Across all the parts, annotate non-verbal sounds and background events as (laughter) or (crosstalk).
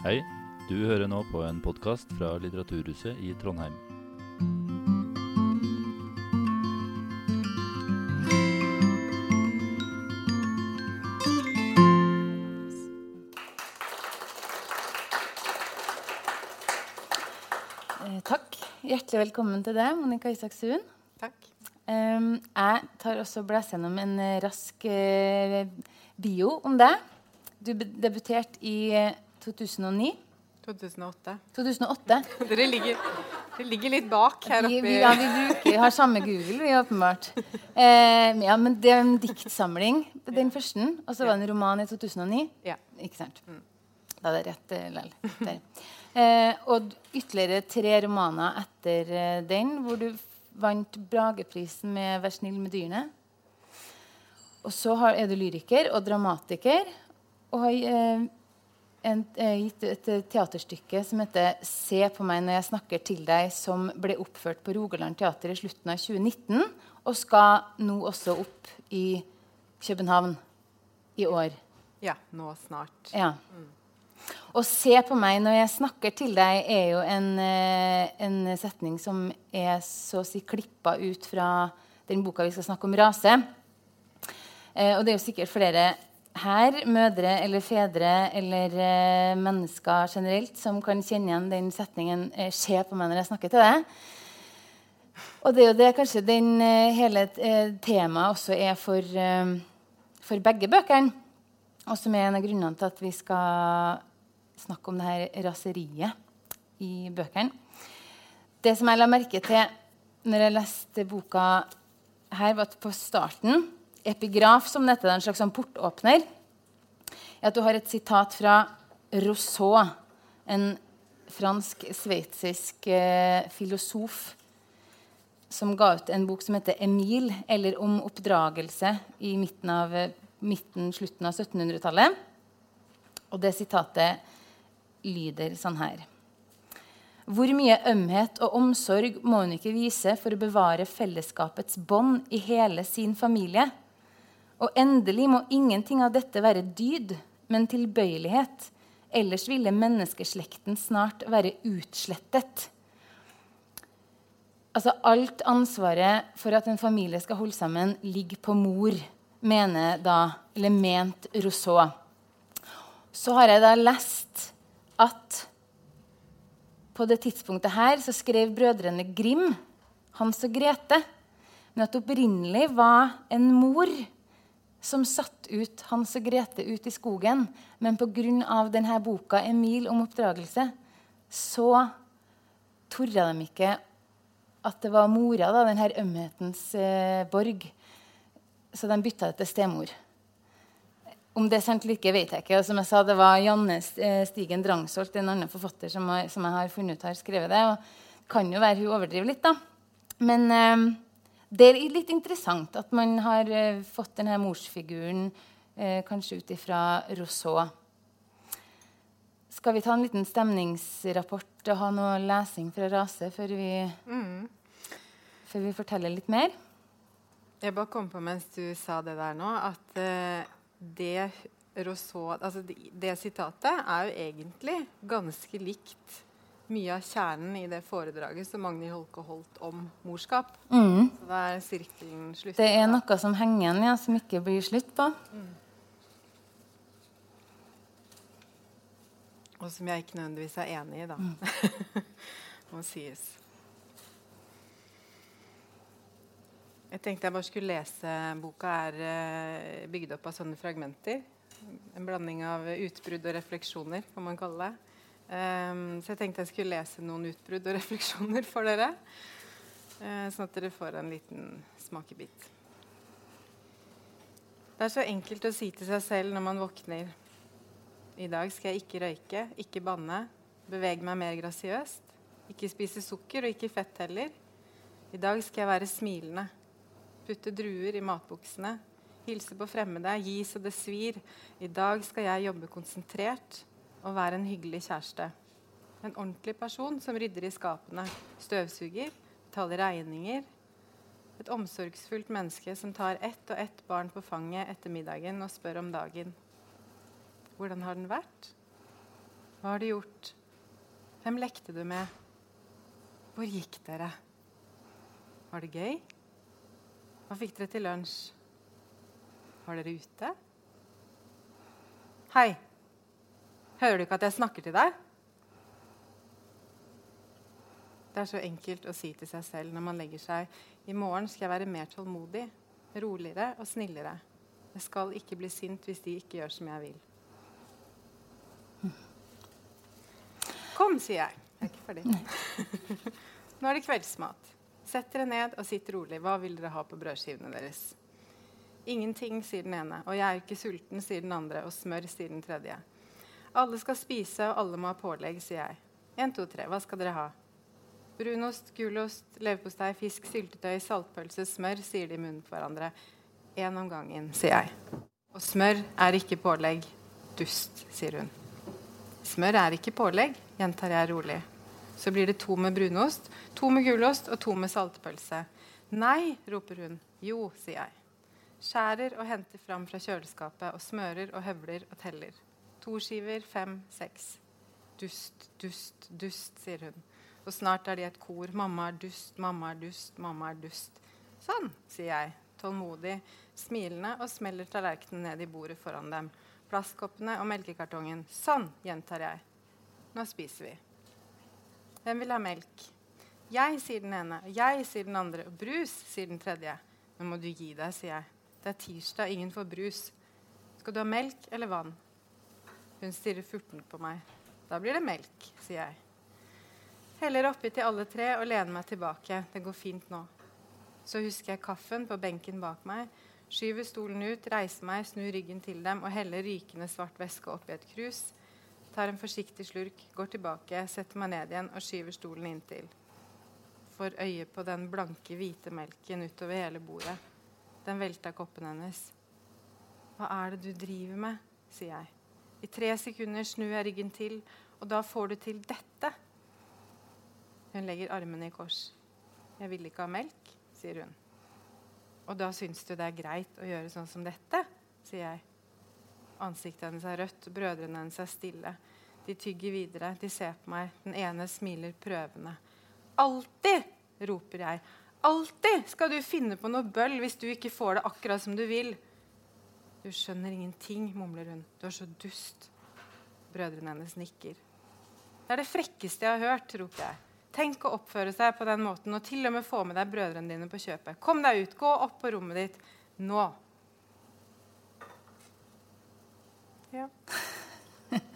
Hei, du hører nå på en podkast fra Litteraturhuset i Trondheim. Eh, takk. Hjertelig velkommen til deg, Monica Isaksuen. Takk. Jeg tar også blæs gjennom en eh, rask eh, bio om deg. Du debuterte i 2009. 2008. 2008. (laughs) Dere ligger, dere ligger litt bak her oppe. vi, ja, vi bruker, har samme Google, vi, åpenbart. Eh, ja, men det er en diktsamling, den første. Og så var det en roman i 2009. Ja. Ikke sant? Da er det rett eh. Der. Eh, og ytterligere tre romaner etter eh, den, hvor du vant Brageprisen med 'Vær snill med dyrene'. Og så har, er du lyriker og dramatiker og har eh, en, eh, gitt ut et teaterstykke som heter 'Se på meg når jeg snakker til deg', som ble oppført på Rogaland Teater i slutten av 2019, og skal nå også opp i København i år. ja, nå snart. Ja. Å se på meg når jeg snakker til deg, er jo en, eh, en setning som er så å si klippa ut fra den boka vi skal snakke om, 'Rase'. Eh, og det er jo sikkert flere her, mødre eller fedre eller eh, mennesker generelt, som kan kjenne igjen den setningen eh, 'se på meg når jeg snakker til deg'. Og det er jo det kanskje den eh, hele eh, temaet også er for, eh, for begge bøkene. Og som er en av grunnene til at vi skal snakke om det her raseriet i bøkene. Det som jeg la merke til når jeg leste boka her, var at på starten Epigraf, som dette er en slags sånn portåpner. er At du har et sitat fra Rousseau, en fransk-sveitsisk eh, filosof som ga ut en bok som heter 'Emil', eller 'Om oppdragelse', i midten av, eh, midten, slutten av 1700-tallet. Og det sitatet lyder sånn her. Hvor mye ømhet og omsorg må hun ikke vise for å bevare fellesskapets bånd i hele sin familie? Og endelig må ingenting av dette være dyd, men tilbøyelighet. Ellers ville menneskeslekten snart være utslettet. Altså Alt ansvaret for at en familie skal holde sammen, ligger på mor, mener da, eller ment Rousseau. Så har jeg da lest at på det tidspunktet her så skrev brødrene Grim, Hans og Grete, men at opprinnelig var en mor som satte ut Hans og Grete ut i skogen. Men pga. denne boka 'Emil om oppdragelse' så torde de ikke at det var mora, da, denne ømhetens eh, borg. Så de bytta det til stemor. Om det er sant eller ikke, vet jeg ikke. Og som jeg sa, Det var Janne eh, Stigen Drangsholt, en annen forfatter som, har, som jeg har funnet ut har skrevet det. og det kan jo være hun overdriver litt, da. Men eh, det er litt interessant at man har eh, fått denne morsfiguren eh, kanskje ut ifra Rousseau. Skal vi ta en liten stemningsrapport og ha noe lesing fra Rase før vi, før vi forteller litt mer? Jeg bare kom på mens du sa det der nå, at uh, det Rousseau Altså det, det sitatet er jo egentlig ganske likt mye av kjernen i det foredraget som Magnhild Holke holdt om morskap. Så da er sirkelen slutt. Det er noe som henger igjen, ja, som ikke blir slutt på. Og som jeg ikke nødvendigvis er enig i, da. (laughs) Må sies. Jeg tenkte jeg bare skulle lese Boka er eh, bygd opp av sånne fragmenter. En blanding av utbrudd og refleksjoner, kan man kalle det. Ehm, så jeg tenkte jeg skulle lese noen utbrudd og (laughs) refleksjoner for dere. Uh, sånn at dere får en liten smakebit. Det er så enkelt å si til seg selv når man våkner. I dag skal jeg ikke røyke, ikke banne, bevege meg mer grasiøst. Ikke spise sukker og ikke fett heller. I dag skal jeg være smilende. Putte druer i matbuksene. Hilse på fremmede, gi så det svir. I dag skal jeg jobbe konsentrert og være en hyggelig kjæreste. En ordentlig person som rydder i skapene, støvsuger, betaler regninger. Et omsorgsfullt menneske som tar ett og ett barn på fanget etter middagen og spør om dagen. Hvordan har den vært? Hva har du gjort? Hvem lekte du med? Hvor gikk dere? Var det gøy? Hva fikk dere til lunsj? Var dere ute? Hei. Hører du ikke at jeg snakker til deg? Det er så enkelt å si til seg selv når man legger seg i morgen skal jeg være mer tålmodig, roligere og snillere. Jeg skal ikke bli sint hvis de ikke gjør som jeg vil. Kom, sier jeg. Jeg er ikke ferdig. Nå er det kveldsmat. Sett dere ned og sitt rolig. Hva vil dere ha på brødskivene deres? Ingenting, sier den ene. Og jeg er ikke sulten, sier den andre. Og smør, sier den tredje. Alle skal spise, og alle må ha pålegg, sier jeg. En, to, tre. Hva skal dere ha? Brunost, gulost, leverpostei, fisk, syltetøy, saltpølse, smør, sier de i munnen på hverandre. Én om gangen, sier jeg. Og smør er ikke pålegg. Dust, sier hun. Smør er ikke pålegg, gjentar jeg rolig. Så blir det to med brunost, to med gulost og to med saltpølse. Nei, roper hun. Jo, sier jeg. Skjærer og henter fram fra kjøleskapet og smører og høvler og teller. To skiver, fem, seks. Dust, dust, dust, sier hun. Og snart er de et kor. Mamma er dust, mamma er dust, mamma er dust. Sånn, sier jeg, tålmodig, smilende og smeller tallerkenen ned i bordet foran dem. Plastkoppene og melkekartongen. Sånn, gjentar jeg. Nå spiser vi. Hvem vil ha melk? Jeg, sier den ene. Jeg, sier den andre. Brus, sier den tredje. Nå må du gi deg, sier jeg. Det er tirsdag, ingen får brus. Skal du ha melk eller vann? Hun stirrer furtent på meg. Da blir det melk, sier jeg. Heller oppi til alle tre og lener meg tilbake. Det går fint nå. Så husker jeg kaffen på benken bak meg. Skyver stolen ut, reiser meg, snur ryggen til dem og heller rykende svart væske oppi et krus. Tar en forsiktig slurk, går tilbake, setter meg ned igjen og skyver stolen inntil. Får øye på den blanke, hvite melken utover hele bordet. Den velta koppen hennes. Hva er det du driver med? sier jeg. I tre sekunder snur jeg ryggen til, og da får du til dette. Hun legger armene i kors. Jeg vil ikke ha melk, sier hun. Og da syns du det er greit å gjøre sånn som dette, sier jeg. Ansiktet hennes er rødt, brødrene hennes er stille. De tygger videre, de ser på meg. Den ene smiler prøvende. Alltid! roper jeg. Alltid skal du finne på noe bøll hvis du ikke får det akkurat som du vil. Du skjønner ingenting, mumler hun. Du er så dust. Brødrene hennes nikker. Det er det frekkeste jeg har hørt, roper jeg. Tenk å oppføre seg på den måten og til og med få med deg brødrene dine på kjøpet. Kom deg ut, gå opp på rommet ditt nå. Ja. (laughs)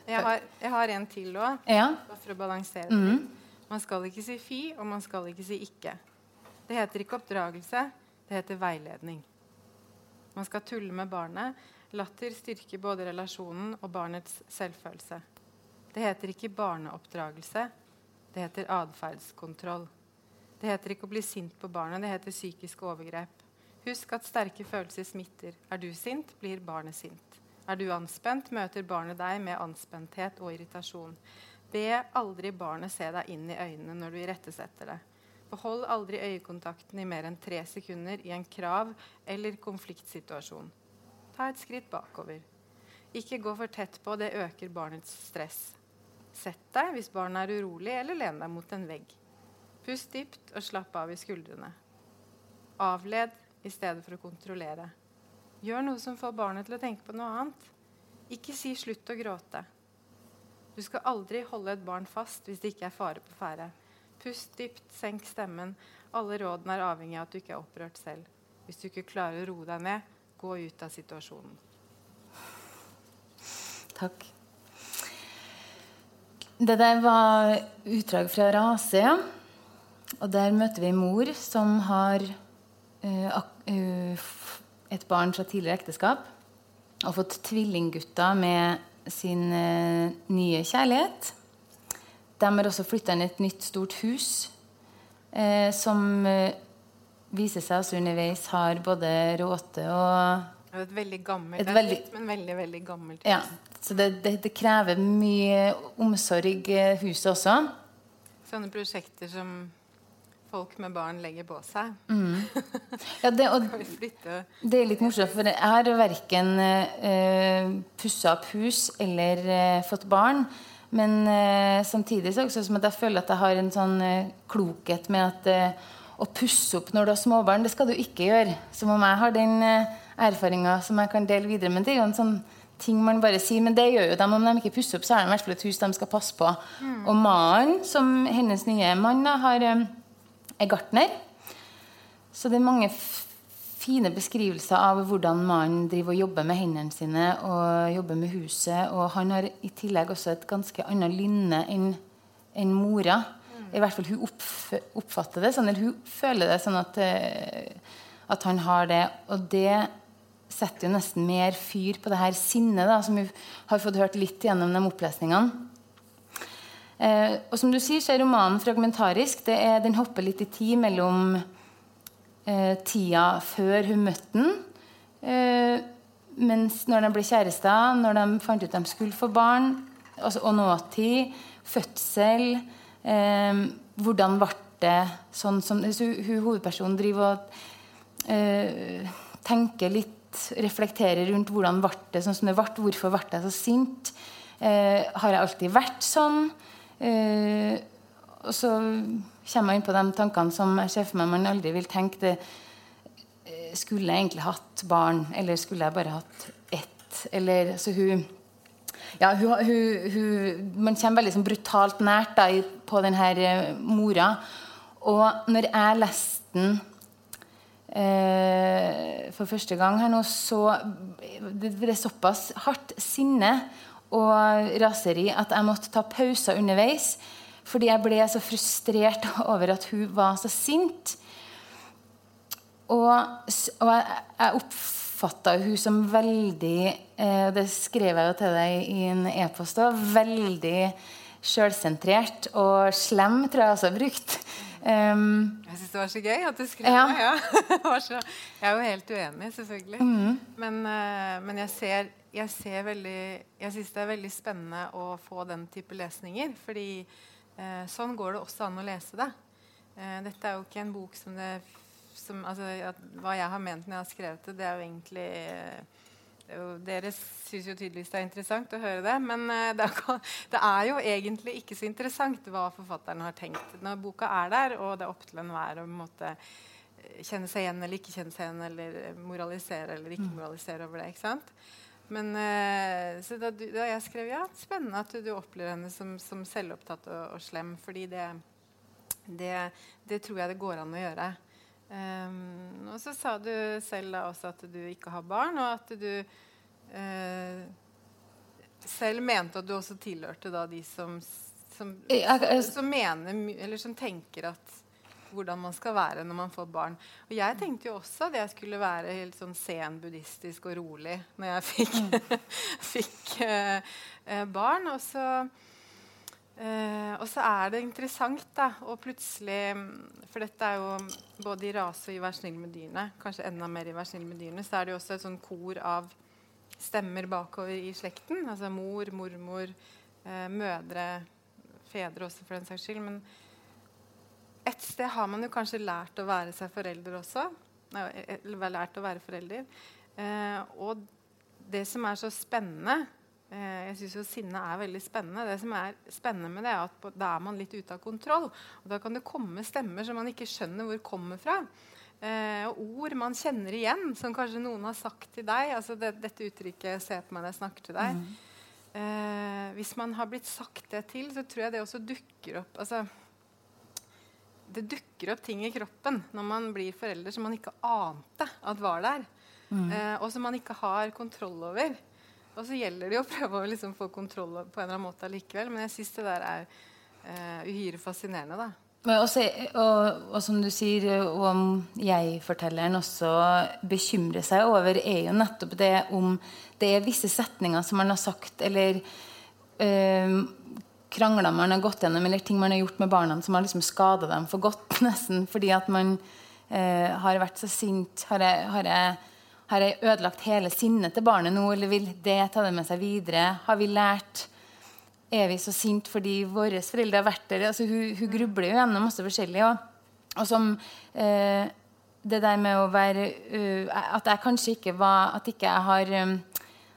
Jeg har, jeg har en til òg, Ja. for å balansere det. Man skal ikke si fy, og man skal ikke si ikke. Det heter ikke oppdragelse, det heter veiledning. Man skal tulle med barnet. Latter styrker både relasjonen og barnets selvfølelse. Det heter ikke barneoppdragelse, det heter atferdskontroll. Det heter ikke å bli sint på barnet, det heter psykisk overgrep. Husk at sterke følelser smitter. Er du sint, blir barnet sint. Er du anspent, møter barnet deg med anspenthet og irritasjon. Be aldri barnet se deg inn i øynene når du irettesetter det. Behold aldri øyekontakten i mer enn tre sekunder i en krav- eller konfliktsituasjon. Ta et skritt bakover. Ikke gå for tett på, det øker barnets stress. Sett deg hvis barnet er urolig, eller len deg mot en vegg. Pust dypt og slapp av i skuldrene. Avled i stedet for å kontrollere. Gjør noe som får barnet til å tenke på noe annet. Ikke si 'slutt å gråte'. Du skal aldri holde et barn fast hvis det ikke er fare på ferde. Pust dypt, senk stemmen. Alle rådene er avhengig av at du ikke er opprørt selv. Hvis du ikke klarer å roe deg ned, gå ut av situasjonen. Takk. Det der var utdrag fra Rase. Og der møter vi mor som har uh, eh, et barn fra tidligere ekteskap. Og fått tvillinggutter med sin uh, nye kjærlighet. De har også flytta inn et nytt, stort hus eh, som eh, viser seg altså underveis har både råte og et veldig gammelt Et veldig- litt, men veldig, veldig gammelt. Ja, så det, det, det krever mye omsorg, eh, huset også. Sånne prosjekter som folk med barn legger på seg. (laughs) Ja, det, det er litt morsomt, for jeg har verken eh, pussa opp hus eller eh, fått barn. Men eh, samtidig så er det også som at jeg føler at jeg har en sånn eh, klokhet med at eh, å pusse opp når du har småbarn, det skal du ikke gjøre. Som om jeg har den eh, erfaringa som jeg kan dele videre. Men det er jo en sånn ting man bare sier. Men det gjør jo dem. om de ikke pusser opp, så er det i hvert fall et hus de skal passe på. Og mannen, som hennes nye mann, har, eh, er gartner. Så det er mange fine beskrivelser av hvordan mannen driver og jobber med hendene sine og jobber med huset. Og han har i tillegg også et ganske annet lynne enn enn mora. I hvert fall hun oppf oppfatter det sånn, eller hun føler det sånn at, eh, at han har det. Og det setter jo nesten mer fyr på det her sinnet da, som vi har fått hørt litt gjennom de opplesningene. Eh, og som du sier, så er romanen fragmentarisk. Er, den hopper litt i tid mellom eh, tida før hun møtte den, eh, mens når de ble kjærester, når de fant ut de skulle få barn, altså, og nåtid, fødsel eh, Hvordan ble det sånn som så hun Hovedpersonen driver og eh, tenker litt, reflekterer rundt hvordan ble det sånn som det ble. Hvorfor ble jeg så sint? Eh, har jeg alltid vært sånn? Eh, og så kommer jeg inn på de tankene som jeg ser for meg man aldri vil tenke. Det, eh, skulle jeg egentlig hatt barn, eller skulle jeg bare hatt ett? Eller, så hun, ja, hun, hun, hun, man kommer veldig sånn brutalt nært da, på denne uh, mora. Og når jeg leste den eh, for første gang her nå, så det, det er såpass hardt sinne og raseri at jeg måtte ta pauser underveis. Fordi jeg ble så frustrert (laughs) over at hun var så sint. Og, og jeg, jeg oppfatta hun som veldig eh, Det skrev jeg jo til deg i en e-post òg. Veldig sjølsentrert og slem, tror jeg også har brukt. Um, jeg syns det var så gøy at du skrev ja. det. Ja. (laughs) så, jeg er jo helt uenig, selvfølgelig. Mm. Men, uh, men, jeg ser, jeg ser veldig Jeg syns det er veldig spennende å få den type lesninger. Fordi sånn går det også an å lese det. Uh, dette er jo ikke en bok som det som, altså, at, Hva jeg har ment når jeg har skrevet det, det er jo egentlig dere syns jo tydeligvis det er interessant å høre det. Men det, er, det, er, jo egentlig ikke så interessant hva forfatteren har tenkt. Når boka er der, og det er opp til enhver å måte, eh, kjenne seg igjen eller ikke kjenne seg igjen, eller moralisere eller ikke mm. moralisere over det. ikke sant? Men uh, så da, da, jeg skrev ja, spennende at du, du opplever henne som, som selvopptatt og, og, slem. fordi det, det, det tror jeg det går an å gjøre. Um, og så sa du selv da også at du ikke har barn, og at du uh, selv mente at du også tilhørte da de som, som, som, mener, eller som tenker at hvordan man skal være når man får barn. Og jeg tenkte jo også at jeg skulle være helt sånn sen buddhistisk og rolig når jeg fikk, mm. (laughs) fikk uh, uh, barn. Og så eh, og så er det interessant da, og plutselig For dette er jo både i rase og i Vær snill med dyrene. Kanskje enda mer i Vær snill med dyrene. Så er det jo også et sånn kor av stemmer bakover i slekten. Altså mor, mormor, eh, mødre, fedre også, for den saks skyld. Men et sted har man jo kanskje lært å være seg forelder også. Eller lært å være forelder. Eh, og det som er så spennende Eh, jeg syns jo sinne er veldig spennende. Det som er spennende med det, er at da er man litt ute av kontroll. Og da kan det komme stemmer som man ikke skjønner hvor kommer fra. Eh, og ord man kjenner igjen, som kanskje noen har sagt til deg. altså det, Dette uttrykket 'se på meg når jeg snakker til deg'. Mm. Eh, hvis man har blitt sagt det til, så tror jeg det også dukker opp altså, Det dukker opp ting i kroppen når man blir forelder som man ikke ante at var der. Mm. Eh, og som man ikke har kontroll over. Og så gjelder det jo å prøve å liksom få kontroll på en eller annen måte likevel. Men jeg syns det der er uh, uhyre fascinerende, da. Også, og, og, som du sier, om jeg-fortelleren også bekymrer seg over, er jo nettopp det om det er visse setninger som man har sagt, eller øh, krangler man har gått gjennom, eller ting man har gjort med barna som har liksom skada dem for godt, (laughs) nesten fordi at man eh, har vært så sint. Har jeg, har jeg har jeg ødelagt hele sinnet til barnet nå, eller vil det ta det med seg videre? Har vi lært Er vi så sint fordi våre foreldre har vært der? Altså, hun, hun grubler jo gjennom masse forskjellig. Og, og som eh, det der med å være uh, At jeg kanskje ikke var At ikke jeg har um,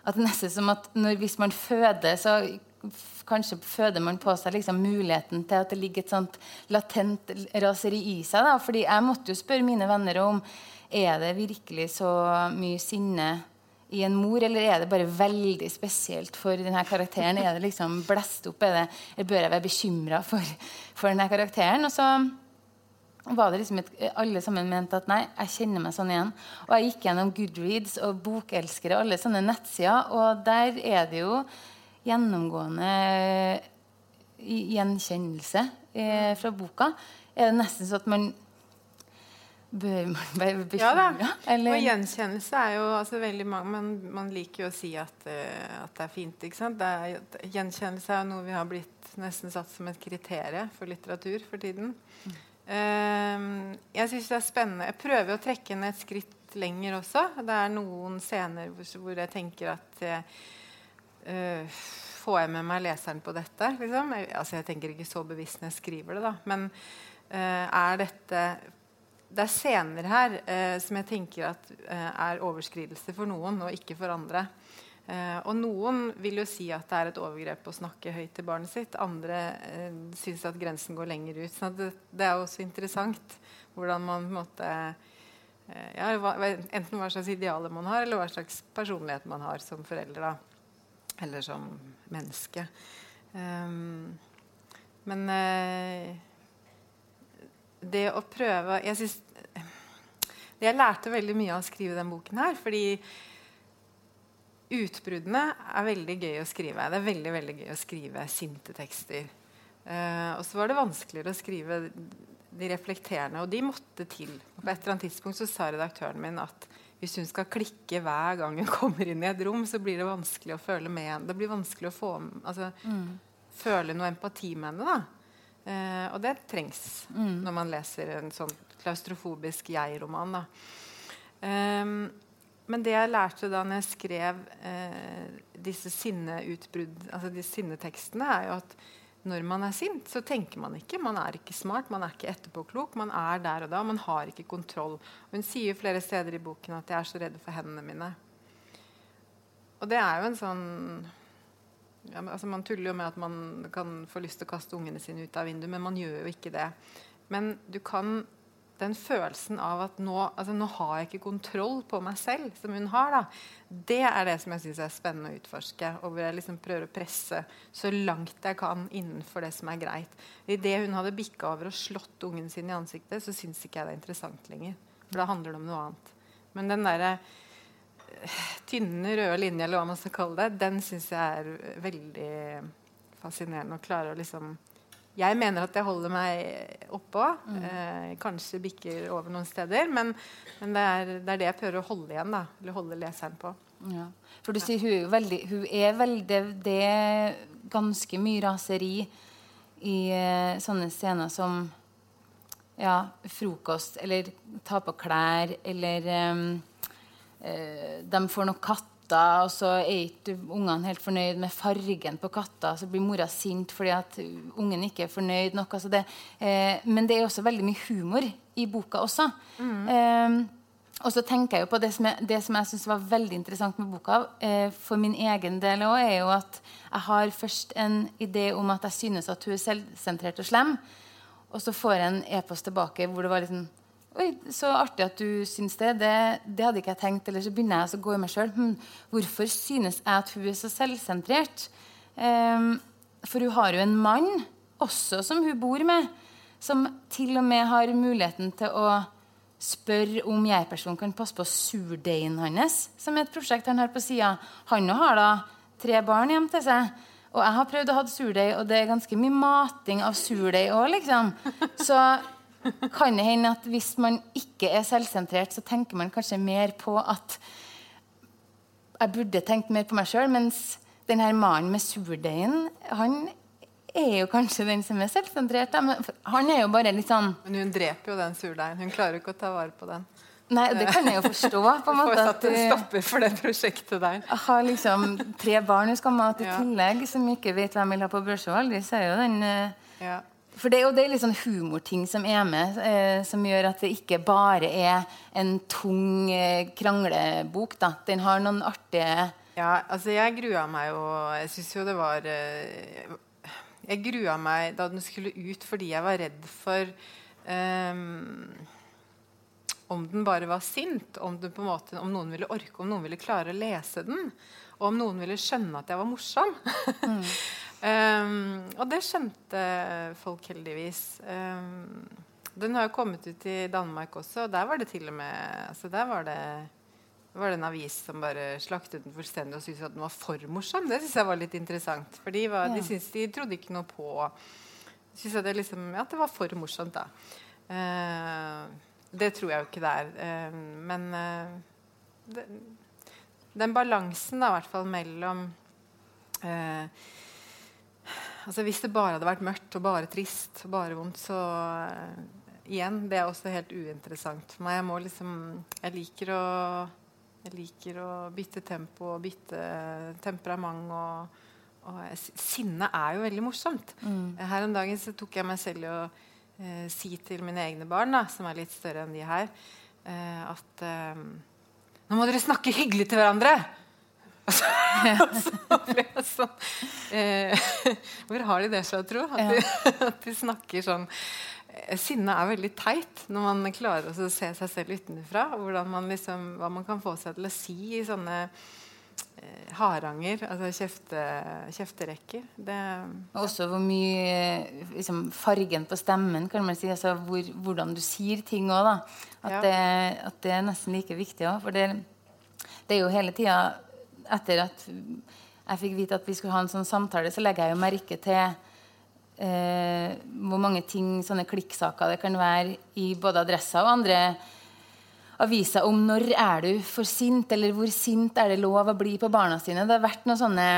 At det nesten som at når, hvis man føder, så kanskje føder man på seg liksom muligheten til at det ligger et sånt latent raseri i seg. Da. Fordi jeg måtte jo spørre mine venner om er det virkelig så mye sinne i en mor, eller er det bare veldig spesielt for denne karakteren? Er det liksom blest opp? Det, eller bør jeg være bekymra for, for denne karakteren? Og så var det liksom et, alle sammen mente at nei, jeg kjenner meg sånn igjen. Og jeg gikk gjennom Goodreads og Bokelskere, alle sånne nettsider, og der er det jo gjennomgående gjenkjennelse eh, fra boka. Er det nesten sånn at man Bør (laughs) man være Ja da. Eller? Og gjenkjennelse er jo altså veldig mange man, man liker jo å si at, uh, at det er fint. ikke sant? Det er, gjenkjennelse er jo noe vi har blitt nesten satt som et kriterium for litteratur for tiden. Eh, jeg syns det er spennende. Jeg prøver å trekke den et skritt lenger også. Det er noen scener hvor, hvor jeg tenker at eh, eh, Får jeg med meg leseren på dette? Liksom? Jeg, altså, jeg tenker ikke så bevisst når jeg skriver det, da. Men uh, er dette det er scener her uh, som jeg tenker at er overskridelse for noen, og ikke for andre. Uh, og noen vil jo si at det er et overgrep å snakke høyt til barnet sitt. Andre uh, syns at grensen går lenger ut. Så det, det er også interessant hvordan man på en måte uh, ja, hva, Enten hva slags idealer man har, eller hva slags personlighet man har som forelder. Da. Eller som menneske. Um, men uh, det å prøve jeg synes, Jeg lærte veldig mye av å skrive den boken her. Fordi utbruddene er veldig gøy å skrive. Det er veldig veldig gøy å skrive sinte tekster. Uh, og så var det vanskeligere å skrive de reflekterende, og de måtte til. På et eller annet tidspunkt så sa redaktøren min at hvis hun skal klikke hver gang hun (laughs) kommer inn i et rom, så blir det vanskelig å føle med henne. Det blir vanskelig å få, altså, føle noe empati med henne. da. Eh, og det trengs når man leser en sånn klaustrofobisk jeg-roman. da. Ehm, men det jeg lærte da når jeg skrev eh, disse sinneutbrudd, altså de sinnetekstene, er jo at når man er sint, så tenker man ikke. Man er ikke smart, man er ikke etterpåklok. Man er der og da. Man har ikke kontroll. Hun sier flere steder i boken at 'jeg er så redd for hendene mine'. Og det er jo en sånn ja, altså Man tuller jo med at man kan få lyst til å kaste ungene sine ut av vinduet, men man gjør jo ikke det. Men du kan den følelsen av at nå, altså, nå har jeg ikke kontroll på meg selv, som hun har, da, det er det som jeg syns er spennende å utforske. Og hvor jeg liksom prøver å presse så langt jeg kan innenfor det som er greit. Idet hun hadde bikka over og slått ungen sin i ansiktet, så syns ikke jeg det er interessant lenger. For da handler det om noe annet. Men den derre eh, tynne, røde linje, eller hva man skal kalle det, den syns jeg er veldig fascinerende. Å klare å liksom jeg mener at jeg holder meg oppå. Eh, kanskje bikker over noen steder. Men, men det, er, det, er, det jeg prøver å holde igjen. da, Eller holde leseren på. Ja. For du sier hun er veldig, hun er veldig Det er ganske mye raseri i eh, sånne scener som ja, frokost, eller ta på klær, eller eh, eh, De får noen katter, og så er ikke ungene helt fornøyd med fargen på katta. Så blir mora sint fordi at ungen ikke er fornøyd nok. Altså det, eh, men det er også veldig mye humor i boka også. Eh, og så tenker jeg jo på Det som jeg, det som jeg synes var veldig interessant med boka, eh, for min egen del òg, er jo at jeg har først en idé om at jeg synes at hun er selvsentrert og slem. Og så får jeg en e-post tilbake hvor det var liksom Oi, så artig at du syns det. det. Det hadde ikke jeg tenkt. Eller så begynner jeg å gå i meg sjøl. Hm, hvorfor synes jeg at hun er så selvsentrert? Um, for hun har jo en mann også som hun bor med, som til og med har muligheten til å spørre om jeg-personen kan passe på surdeigen hans, som er et prosjekt han har på sida. Han også har da tre barn hjem til seg. Og jeg har prøvd å ha surdeig, og det er ganske mye mating av surdeig òg, liksom. Så kan det hende at hvis man ikke er selvsentrert, så tenker man kanskje mer på at jeg burde tenkt mer på meg sjøl, mens den her mannen med surdeigen, han er jo kanskje den som er selvsentrert. Da. Men han er jo bare litt sånn Men hun dreper jo den surdeigen. Hun klarer jo ikke å ta vare på den. Nei, det kan jeg jo forstå. på en måte, At en stopper for det prosjektet der. Jeg har liksom tre barn hun skal mate mat i tillegg, som ikke vet hvem de vil ha på brødskiva. Aldri ser jo den eh, Ja. For det det er litt sånn humorting som er med, eh, som gjør at det ikke bare er en tung eh, kranglebok. da. Den har noen artige Ja, altså jeg grua meg jo Jeg syns jo det var eh, Jeg grua meg da den skulle ut fordi jeg var redd for um, om den bare var sint, om, på en måte, om noen ville orke, om noen ville klare å lese den. Og om noen ville skjønne at jeg var morsom. Mm. um, (laughs) og det skjønte folk heldigvis. Um, den har jo kommet ut i Danmark også, og der var det til og med altså Der var det var det en avis som bare slaktet den fullstendig og syntes at den var for morsom. Det syns jeg var litt interessant. For de, var, ja. de, synes, de trodde ikke noe på Syntes det, liksom, at det var for morsomt, da. Uh, det tror jeg jo ikke det er. Uh, men uh, det, den balansen, da, i hvert fall mellom altså Hvis det bare hadde vært mørkt og bare trist og bare vondt, så igjen, det er også helt uinteressant for meg. Jeg må liksom Jeg liker å jeg liker å bytte tempo og bytte temperament. og, og Sinne er jo veldig morsomt. Mm. Her om dagen så tok jeg meg selv i å eh, si til mine egne barn, da, som er litt større enn de her, eh, at eh, nå må dere snakke hyggelig til hverandre! Og så, (laughs) så ble jeg sånn eh, (laughs) Hvor har de det fra, tro? At de, (laughs) at de snakker sånn sinne er veldig teit når man klarer å se seg selv utenfra. Liksom, hva man kan få seg til å si i sånne eh, haranger, altså kjefte, kjefterekker. Det, Også hvor mye liksom, Fargen på stemmen, kan man si. Altså hvor, hvordan du sier ting òg, da. At, ja. det, at, det, er nesten like viktig òg. For det, det, er jo hele tida Etter at jeg fikk vite at vi skulle ha en sånn samtale, så legger jeg jo merke til eh, hvor mange ting, sånne klikksaker det kan være i både adresser og andre aviser om når er du for sint, eller hvor sint er det lov å bli på barna sine. Det har vært noen sånne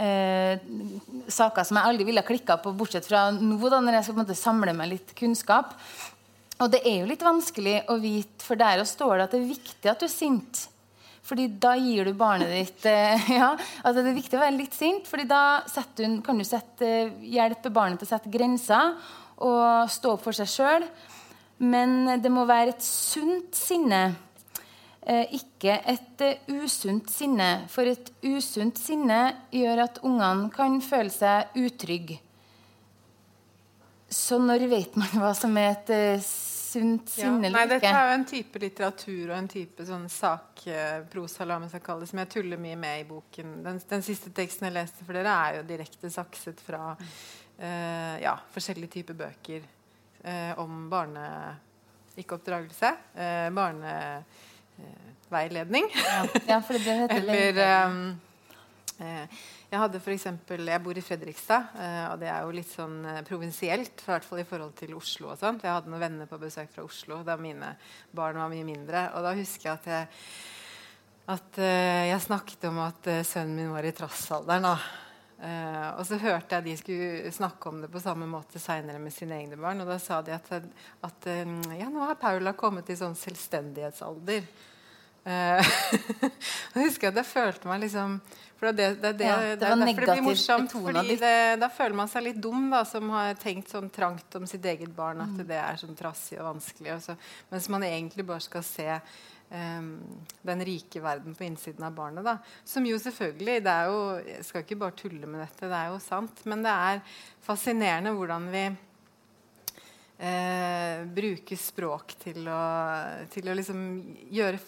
eh, saker som jeg aldri ville klikka på, bortsett fra nå, da, når jeg skal på en måte samle meg litt kunnskap. Og det er jo litt vanskelig å vite, for der står det at det er viktig at du er sint. Fordi da gir du barnet ditt eh, (laughs) ja, altså Det er viktig å være litt sint, fordi da du, kan du sette, hjelpe barnet til å sette grenser og stå opp for seg sjøl. Men det må være et sunt sinne, eh, ikke et uh, usunt sinne. For et usunt sinne gjør at ungene kan føle seg utrygge. Så når vet man hva som er et uh, sunt sinne ja. Nei, Dette er jo en type litteratur og en type sånn sakprosa som jeg tuller mye med i boken. Den, den, siste teksten jeg leste for dere, er jo direkte sakset fra uh, ja, forskjellige typer bøker uh, om barne... Ikke oppdragelse. Eh, barneveiledning. ja. ja, for det heter (laughs) Eller eh, jeg hadde for eksempel, jeg bor i Fredrikstad, eh, og det er jo litt sånn eh, provinsielt. I hvert fall i forhold til Oslo. og sånt. Jeg hadde noen venner på besøk fra Oslo da mine barn var mye mindre. Og da husker jeg at jeg, at, jeg snakket om at sønnen min var i trassalderen. Uh, og så hørte jeg de skulle snakke om det på samme måte seinere med sine egne barn. Og da sa de at, at ja, nå har Paula kommet i sånn selvstendighetsalder. (laughs) Uh, jeg husker at jeg følte meg liksom for det, det, det, ja, det, det er derfor det blir morsomt. fordi Da føler man seg litt dum, da, som har tenkt sånn trangt om sitt eget barn. At mm. det er sånn trassig og vanskelig. Og så, mens man egentlig bare skal se den rike verden på innsiden av barnet. Da. Som jo selvfølgelig det er jo, Jeg skal ikke bare tulle med dette, det er jo sant. Men det er fascinerende hvordan vi eh, bruker språk til å, til å liksom gjøre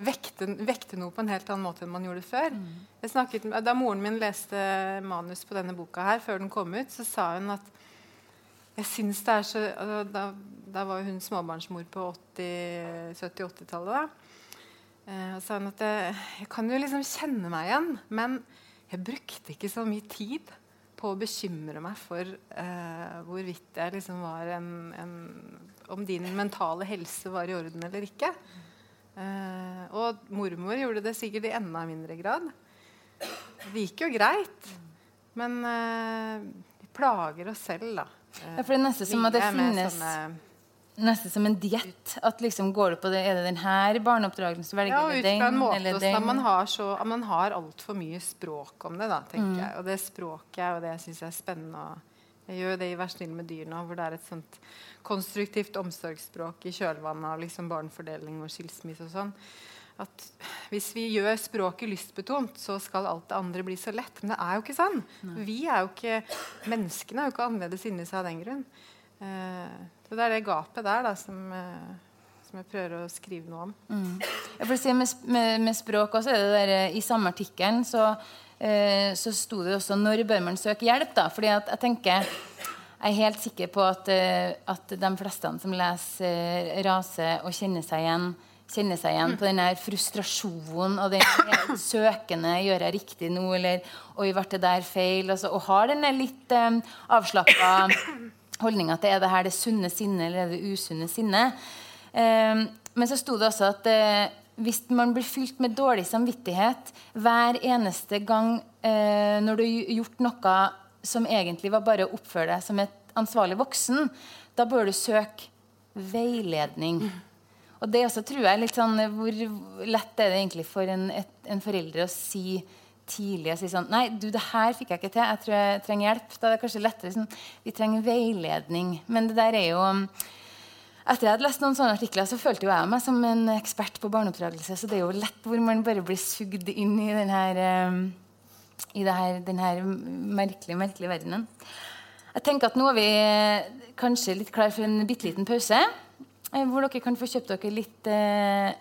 vekte, vekte, noe på en helt annen måte enn man gjorde før. Mm. Snakket, da moren min leste manus på denne boka her, før den kom ut, så sa hun at jeg syns det er så altså, da, da, var hun småbarnsmor på 70-80-tallet. Eh, og sa hun at jeg, jeg, kan jo liksom kjenne meg igjen, men jeg brukte ikke så mye tid på å bekymre meg for eh, hvorvidt jeg liksom var en, en Om din mentale helse var i orden eller ikke. Eh, og mormor gjorde det sikkert i enda mindre grad. Det gikk jo greit. Men eh, vi plager oss selv, da. Uh, ja, for det er nesten som at det finnes Nesten som en diett. At liksom går det på det, Er det denne barneoppdragelsen du velger? Ja, ut fra en måte også, den? Man har, så, man har altfor mye språk om det, da, tenker mm. jeg. Og det språket og det syns jeg er spennende. Jeg gjør det i Vær snill med dyr nå, hvor det er et sånt konstruktivt omsorgsspråk i kjølvannet av liksom barnefordeling og skilsmisse og sånn. At hvis vi gjør språket lystbetont, så skal alt det andre bli så lett. Men det er jo ikke sånn. Nei. Vi er jo ikke, Menneskene er jo ikke annerledes inni seg av den grunn. Uh, så det er det gapet der da, som, uh, som jeg prøver å skrive noe om. Mm. Jeg får si med, med, med, språk også, det der, eh, I samme artikkelen så, uh, så sto det også 'Når bør man søke hjelp?' da, fordi at jeg tenker jeg er helt sikker på at, at de fleste som leser Rase og kjenner seg igjen, kjenner seg igjen på den frustrasjonen og den søkende 'Gjør jeg riktig nå?' eller 'Oi, ble det der feil?' Altså, og har den litt um, avslappa holdninga til er det her det sunne sinnet eller er det usunne sinnet. Um, men så sto det også at uh, hvis man blir fylt med dårlig samvittighet hver eneste gang uh, når du har gjort noe som egentlig var bare å oppføre deg som et ansvarlig voksen, da bør du søke veiledning. Og det også tror jeg litt sånn Hvor lett er det egentlig for en, et, en forelder å si tidlig å si sånn Nei, du, det her fikk jeg ikke til. Jeg tror jeg trenger hjelp. Da er det kanskje lettere sånn Vi trenger veiledning. Men det der er jo etter jeg hadde lest noen sånne artikler, så følte jo jeg meg som en ekspert på barneoppdragelse. Så det er jo lett hvor man bare blir sugd inn i den her, um, i her, den merkelige, merkelige verdenen. Jeg tenker at nå er vi kanskje litt klar for en bitte liten pause. Eh, hvor dere kan få kjøpt dere litt eh,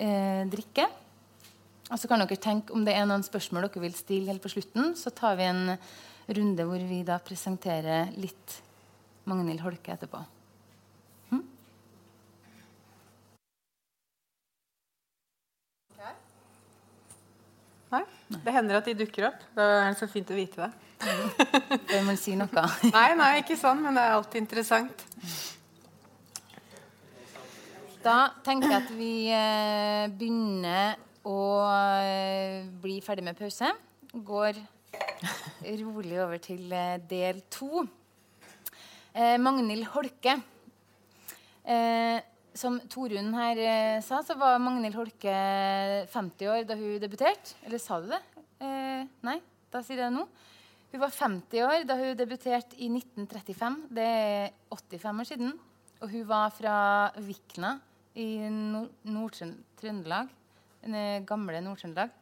eh, drikke. Og så kan dere tenke om det er noen spørsmål dere vil stille helt på slutten. Så tar vi en runde hvor vi da presenterer litt Magnhild Holke etterpå. Hm? Nei? Det hender at de dukker opp. Da er det så fint å vite det. Bør man si noe? (laughs) nei, nei, ikke sånn, men det er alltid interessant. Da tenker jeg at vi eh, begynner å eh, bli ferdig med pause. Går rolig over til eh, del to. Magnhild Holke. Som Torunn her sa, så var Magnhild Holke 50 år da hun debuterte. Eller sa du det? nei, da sier jeg det nå. Hun var 50 år da hun debuterte i 1935. Det er 85 år siden. Og hun var fra Vikna i Nord-Trøndelag. Nord gamle Nord-Trøndelag.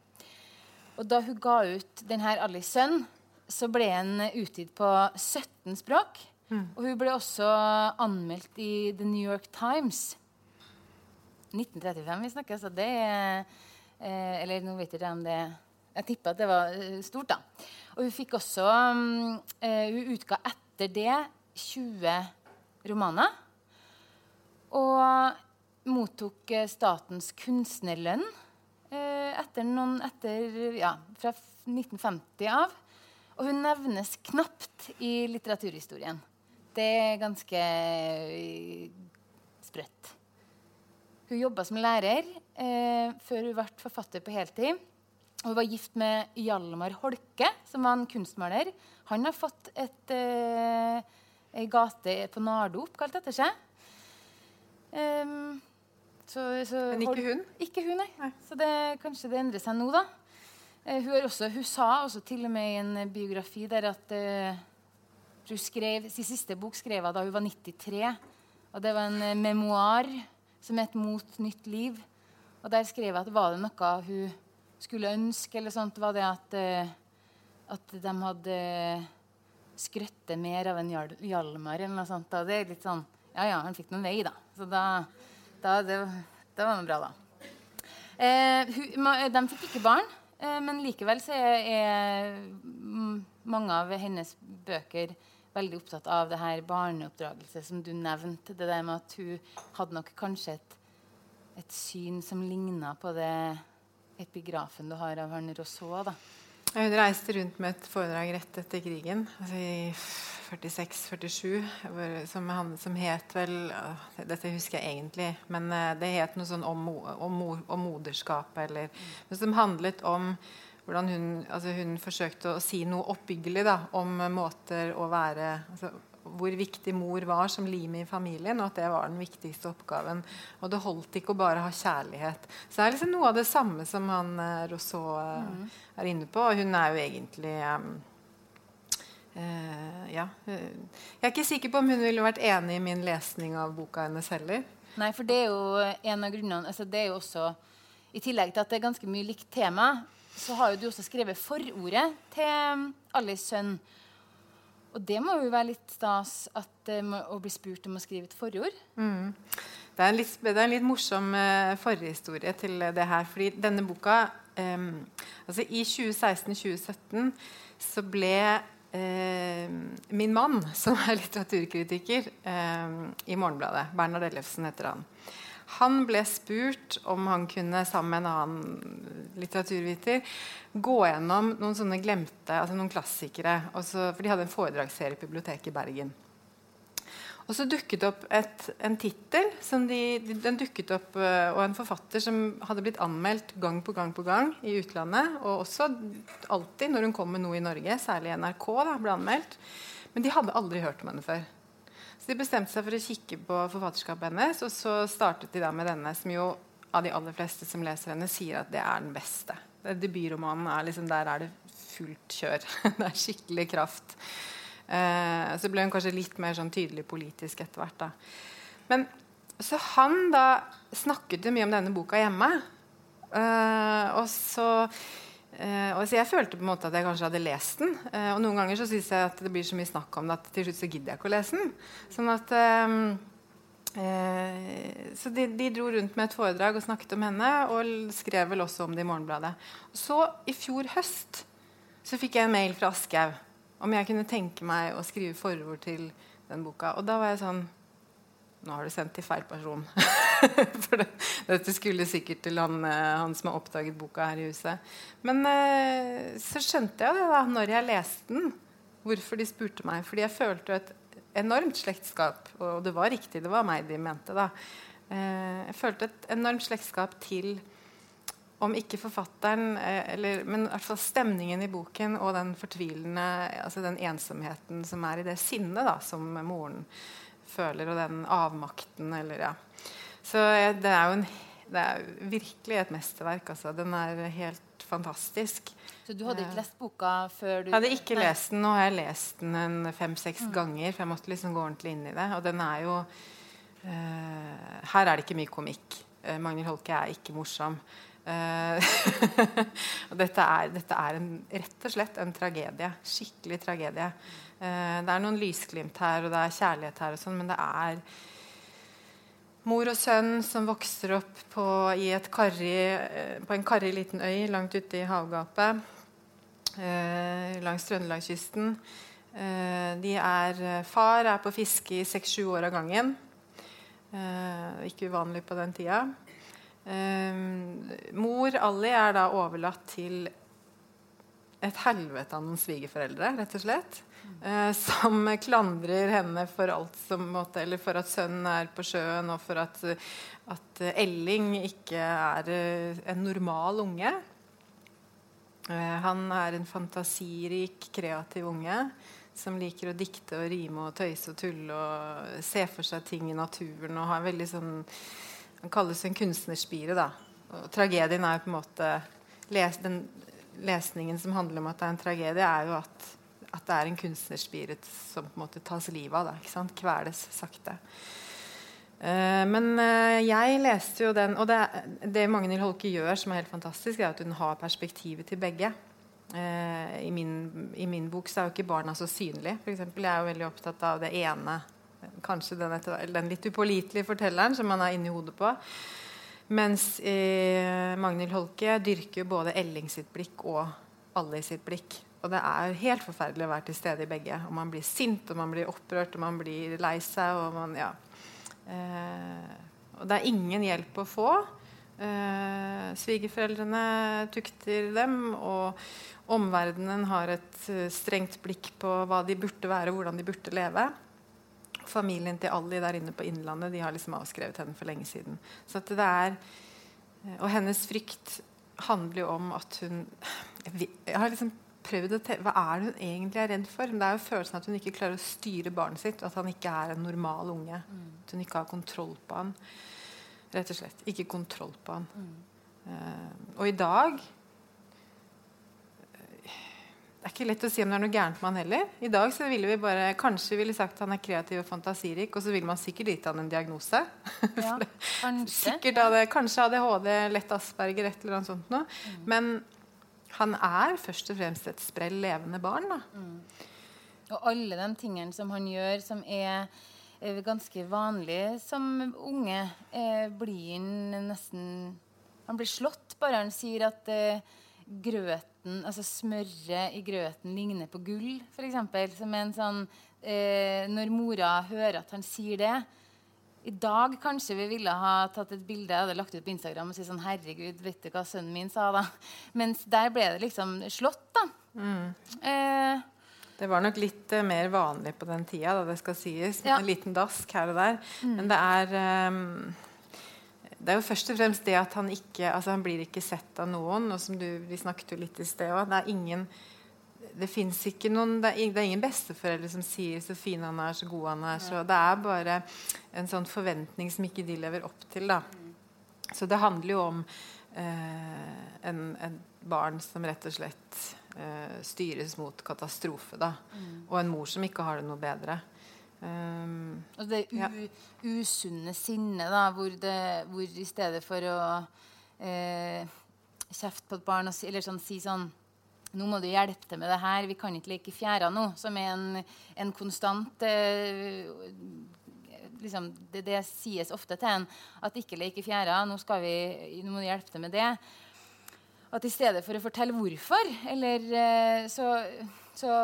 Og da hun ga ut denne Alice Sønn, så ble den utgitt på 17 språk. Mm. Og hun ble også anmeldt i The New York Times. 1935 vi snakker, så det er eh, Eller nå vet jeg ikke om det Jeg tipper at det var eh, stort, da. Og hun fikk også um, eh, Hun utga etter det 20 romaner. Og mottok eh, statens kunstnerlønn eh, etter noen, etter, ja, fra 1950 av. Og hun nevnes knapt i litteraturhistorien. Det er ganske eh, sprøtt. Hun jobba som lærer eh, før hun ble forfatter på heltid. Og hun var gift med Hjalmar Holke, som var en kunstmaler. Han har fått et, eh, ei gate på Nardo oppkalt etter seg. Um, så, så Men ikke hun? Ikke hun, nei. nei. Så det, kanskje det endrer seg nå, da. Eh, hun, også, hun, sa også til og med i en biografi der at eh, hun skrev, sin siste bok skrev hun da hun var 93. Og det var en eh, memoar som het 'Mot nytt liv'. Og der skrev hun at var det noe hun skulle ønske, eller sånt, var det at, eh, at de hadde skrøttet mer av en Hjalmar eller noe sånt. Og det er litt sånn Ja, ja, han fikk noen vei, da. Så da da, det, det var noe bra, da. Eh, de fikk ikke barn, eh, men likevel så er, mange av hennes bøker veldig opptatt av det her barneoppdragelse som du nevnte. Det der med at hun hadde nok kanskje et, et syn som ligna på det epigrafen du har av han Rousseau. da. Hun reiste rundt med et foredrag rett etter krigen. altså i 46-47, som, som, het vel Dette husker jeg egentlig, men eh, det het noe sånn om, om, om moderskapet, eller. Som handlet om hvordan hun, altså hun forsøkte å si noe oppbyggelig da, om måter å være altså, hvor viktig mor var som limet i familien, og at det var den viktigste oppgaven. Og det holdt ikke å bare ha kjærlighet. Så det er liksom noe av det samme som han eh, Rousseau mm. er inne på. Og hun er jo egentlig um, Uh, ja. Jeg er ikke sikker på om hun ville vært enig i min lesning av boka hennes heller. Nei, for det er jo en av grunnene altså Det er jo også i tillegg til at det er ganske mye likt tema, så har jo du også skrevet forordet til Alice sønn. Og det må jo være litt stas at, uh, å bli spurt om å skrive et forord. Mm. Det, er litt, det, er en litt, morsom uh, forhistorie til det her. fordi denne boka um, altså I 2016-2017 så ble uh, min mann, (laughs) som er litteraturkritiker i Morgenbladet, Bernhard Ellefsen heter han han ble spurt om han kunne sammen med en annen litteraturviter gå gjennom noen sånne glemte, altså noen klassikere. Også, for de hadde en foredragsserie i biblioteket i Bergen. Og så dukket opp et, en tittel de, den øh, og en forfatter som hadde blitt anmeldt gang på gang på gang i utlandet. Og også alltid når hun kom med noe i Norge, særlig NRK, da, ble anmeldt. Men de hadde aldri hørt om henne før. Så de bestemte seg for å kikke på forfatterskapet hennes, og så startet de da med denne, som jo av de aller fleste som leser henne, sier at det er den beste. Debutromanen er liksom Der er det fullt kjør. (laughs) det er skikkelig kraft. Eh, så ble hun kanskje litt mer sånn tydelig politisk etter hvert. da. Men så han da snakket jo mye om denne boka hjemme. Eh, og så Uh, og Jeg følte på en måte at jeg kanskje hadde lest den. Uh, og noen ganger så syns jeg at det blir så mye snakk om det at til slutt så gidder jeg ikke å lese den. Sånn at uh, Så de, de, dro rundt med et foredrag og snakket om henne, og skrev vel også om det i Morgenbladet. Så i fjor høst så fikk jeg en mail fra Aschehoug om jeg kunne tenke meg å skrive forord til den boka. Og da var jeg sånn Nå har du sendt til feil person. (laughs) For det, dette skulle sikkert til han, eh, han, som har oppdaget boka her i huset. Men eh, så skjønte jeg det da når jeg leste den, hvorfor de spurte meg. Fordi jeg følte et enormt slektskap. Og det var riktig, det var meg de mente. da. Eh, jeg følte et enormt slektskap til om ikke forfatteren, eller, men i hvert fall stemningen i boken og den fortvilende altså den ensomheten som er i det sinnet da, som moren føler, og den avmakten eller ja, så det er jo en, det er virkelig et mesterverk. Altså. Den er helt fantastisk. Så du hadde ikke lest boka før du Jeg hadde ikke lest den. Nå har jeg lest den fem-seks mm. ganger. For jeg måtte liksom gå ordentlig inn i det. Og den er jo uh, Her er det ikke mye komikk. Uh, Magnhild Holke er ikke morsom. Uh, (laughs) og dette er, dette er en, rett og slett en tragedie. Skikkelig tragedie. Uh, det er noen lysglimt her, og det er kjærlighet her, og sånn, men det er Mor og sønn som vokser opp på, karri, eh, på en karrig liten øy langt ute i havgapet eh, langs Trøndelagskysten. Eh, de er, far er på fiske i seks-sju år av gangen. Eh, ikke uvanlig på den tida. Eh, mor Ali er da overlatt til et helvete av noen svigerforeldre, rett og slett. Eh, som klandrer henne for alt som måtte, eller for at sønnen er på sjøen, og for at, at Elling ikke er eh, en normal unge. Eh, han er en fantasirik, kreativ unge som liker å dikte og rime og tøyse og tulle og se for seg ting i naturen. og har en veldig sånn, Han kalles en kunstnerspire. da. Og tragedien er på en måte les, Den lesningen som handler om at det er en tragedie, er jo at at det er en kunstnerspirit som på en måte tas livet av. Da, Kveles sakte. Uh, men uh, jeg leste jo den Og det, det Magnhild Holke gjør, som er helt fantastisk, er at hun har perspektivet til begge. Uh, i, min, i, min, bok så er jo ikke barna så synlige. For eksempel, jeg er jo veldig opptatt av det ene. Kanskje den, etter, den litt upålitelige fortelleren som man er inni hodet på. Mens Magnhild Holke dyrker både Elling sitt blikk og alle sitt blikk. Og det er helt forferdelig å være til stede i begge. Og man blir sint, og man blir opprørt, og man blir lei seg. Og, man, ja. eh, og det er ingen hjelp å få. Eh, svigerforeldrene tukter dem, og omverdenen har et uh, strengt blikk på hva de burde være, og hvordan de burde leve. Familien til Ali der inne på Innlandet de har liksom avskrevet henne for lenge siden. Så det er, eh, Og hennes frykt handler jo om at hun Jeg har liksom prøvd å Hva er det hun egentlig er redd for? Men det er jo følelsen at hun ikke klarer å styre barnet sitt. At han ikke er en normal unge. Mm. At hun ikke har kontroll på han. Rett og slett. Ikke kontroll på han. Mm. Uh, og i dag Det er ikke lett å si om det er noe gærent med han heller. I dag så ville vi bare, Kanskje ville sagt han er kreativ og fantasirik, og så ville man sikkert gitt han en diagnose. (laughs) Ja, kanskje. Sikkert hadde, kanskje ADHD, lett Asperger, et eller annet sånt noe. Men han er først og fremst et sprell levende barn. da. Og alle de tingene som han gjør, som er ganske vanlige som unge, eh, blir han nesten Han blir slått bare han sier at eh, grøten, altså smøret i grøten ligner på gull, f.eks. Som en sånn eh, Når mora hører at han sier det i dag kanskje vi ville ha tatt et bilde hadde lagt ut på Instagram og si sånn Herregud, vet du hva sønnen min sa, da? Mens der ble det liksom slått, da. Eh, Det var nok litt uh, mer vanlig på den tida, da det skal sies. Ja. En liten dask her og der. Men det er ehm, Det er jo først og fremst det at han ikke altså Han blir ikke sett av noen. Og som du, vi snakket jo litt i sted òg. Det er ingen det fins ikke noen det er, er ingen besteforeldre som sier 'så fin han er, så god han er'. Så det er bare en sånn forventning som ikke de lever opp til. da Så det handler jo om eh, en, en barn som rett og slett eh, styres mot katastrofe. da Og en mor som ikke har det noe bedre. Um, Og det u Ja. usunne sinnet, da, hvor, det, hvor i stedet for å eh, kjefte på et barn og si, eller sånn, si sånn Nå må du hjelpe til med det her. Vi kan ikke leke fjæra nå. Som er en, en konstant eh, liksom, det, det sies ofte til en at ikke leke fjæra. Nå, skal vi, nå må du hjelpe til med det. At i stedet for å fortelle hvorfor, eller eh, så, så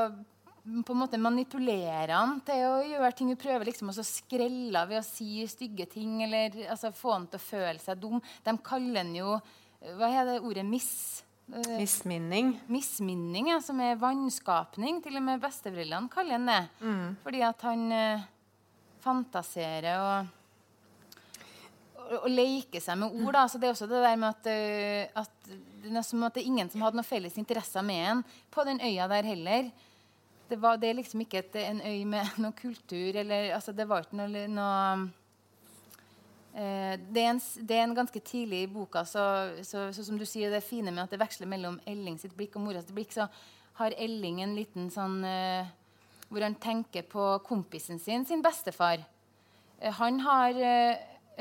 på en måte manipulerer han til å gjøre ting. Hun prøver liksom å skrelle ved å si stygge ting eller altså, få han til å føle seg dum. De kaller han jo Hva er det ordet? Miss... eh, misminning. misminning, ja, som er vannskapning. Til og med besteforeldrene kaller han det. Fordi at han eh, fantaserer og, og, og leker seg med ord. Da. Så det er også det der med at, eh, at det er som at det er ingen som hadde noen felles interesser med en på den øya der heller. Det, var, det liksom ikke et, en øy med (laughs) noe kultur eller altså Det var ikke noe, noe Eh, det, er en, det er en ganske tidlig i boka, så, så, så som du sier, det er fine med at det veksler mellom Elling sitt blikk og mora sitt blikk, så har Elling en liten sånn eh, Hvor han tenker på kompisen sin, sin bestefar. Eh, han har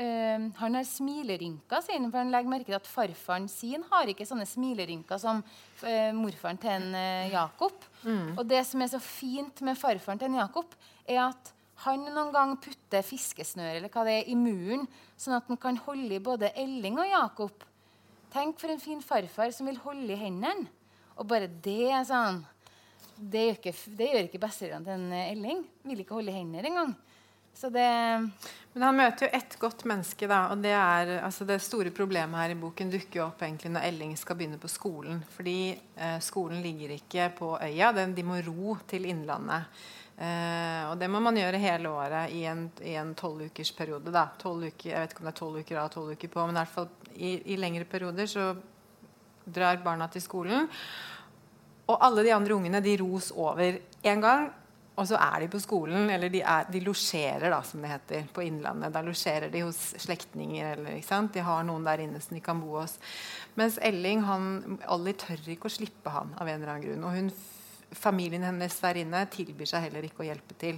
eh, han har smilerynker, sier han, for han legger merke til at farfaren sin har ikke sånne smilerynker som uh, morfaren til en, uh, Jakob. Og det som er så fint med farfaren til en Jakob, er at han noen gang putter fiskesnøre eller hva det er, i muren, sånn at han kan holde i både Elling og Jakob. Tenk for en fin farfar som vil holde i hendene. Og bare det er sånn Det gjør ikke, det gjør ikke besteforeldrene til en eh, Elling. Vil ikke holde i hendene engang. Så det Men han møter jo ett godt menneske, da. Og det er altså det store problemet her i boken dukker jo opp egentlig når Elling skal begynne på skolen. Fordi eh, skolen ligger ikke på øya. Den, de må ro til Innlandet. Eh, og det må man gjøre hele året i en, i en tolvukersperiode. uker, jeg vet ikke om det er tolv uker av tolv uker på, men i hvert fall i, i lengre perioder så drar barna til skolen. Og alle de andre ungene de ros over én gang. Og så er de på skolen, eller de, er, de losjerer, da, som det heter, på Innlandet. Da losjerer de hos slektninger. eller, ikke sant? De har noen der inne som de kan bo hos. Mens Elling, han, Ollie tør ikke å slippe han av en eller annen grunn. Og hun, familien hennes der inne tilbyr seg heller ikke å hjelpe til.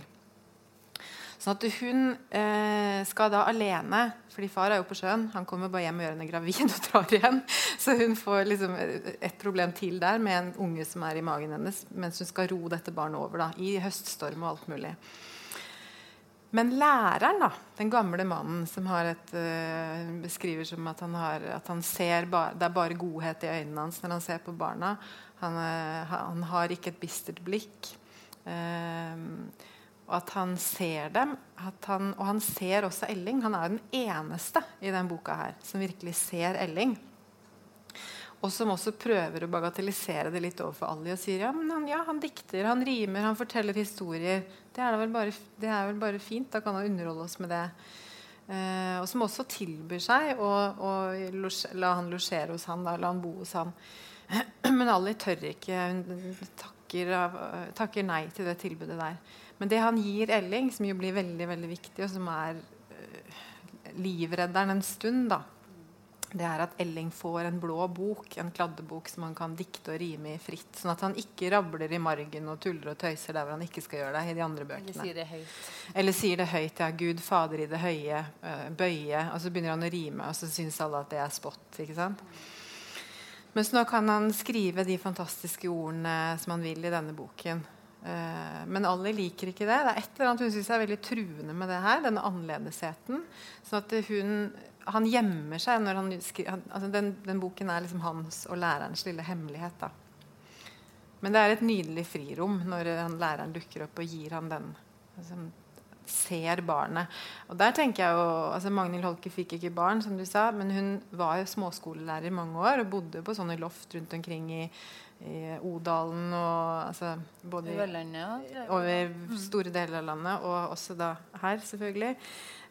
Sånn at hun eh, skal da alene, fordi far er jo på sjøen. Han kommer bare hjem og gjør henne gravid og drar igjen. Så hun får liksom et problem til der med en unge som er i magen hennes, mens hun skal ro dette barnet over da, i høststorm og alt mulig. Men læreren, da, den gamle mannen som har et, uh, beskriver som at han, har, at han ser bare, det er bare godhet i øynene hans når han ser på barna. Han, uh, han har ikke et bistert blikk. Eh, og at han ser dem. Han, og han ser også Elling. Han er jo den eneste i den boka her som virkelig ser Elling. Og som også prøver å bagatellisere det litt overfor Ali og sier ja, men han, ja, han dikter, han rimer, han forteller historier. Det er, vel bare, det er vel bare fint. Da kan han underholde oss med det. Eh, og som også tilbyr seg å, å la han losjere hos han, da, la han bo hos han. (clears throat) Men Ali tør ikke. Hun takker, takker nei til det tilbudet der. Men det han gir Elling, som jo blir veldig veldig viktig, og som er uh, livredderen en stund, da, det er at Elling får en blå bok, en kladdebok som han kan dikte og rime i fritt. Sånn at han ikke rabler i margen og tuller og tøyser der hvor han ikke skal gjøre det. i de andre bøkene. Eller sier det høyt. Eller sier det høyt. Ja, Gud fader i det høye, uh, bøye. Og så begynner han å rime, og så syns alle at det er spott. ikke sant? Mens nå kan han skrive de fantastiske ordene som han vil i denne boken. Uh, men alle liker ikke det. Det er et eller annet hun syns er veldig truende med det her, denne annerledesheten. Sånn at hun han gjemmer seg når han skriver altså den, den, boken er liksom hans og lærerens lille hemmelighet. da. Men det er et nydelig frirom når han, læreren dukker opp og gir han den. Altså, ser barnet. Og der tenker jeg jo, altså Magnhild Holke fikk ikke barn, som du sa, men hun var jo småskolelærer i mange år og bodde på sånne loft rundt omkring i, i Odalen og altså, både i, over store deler av landet, og også da her, selvfølgelig.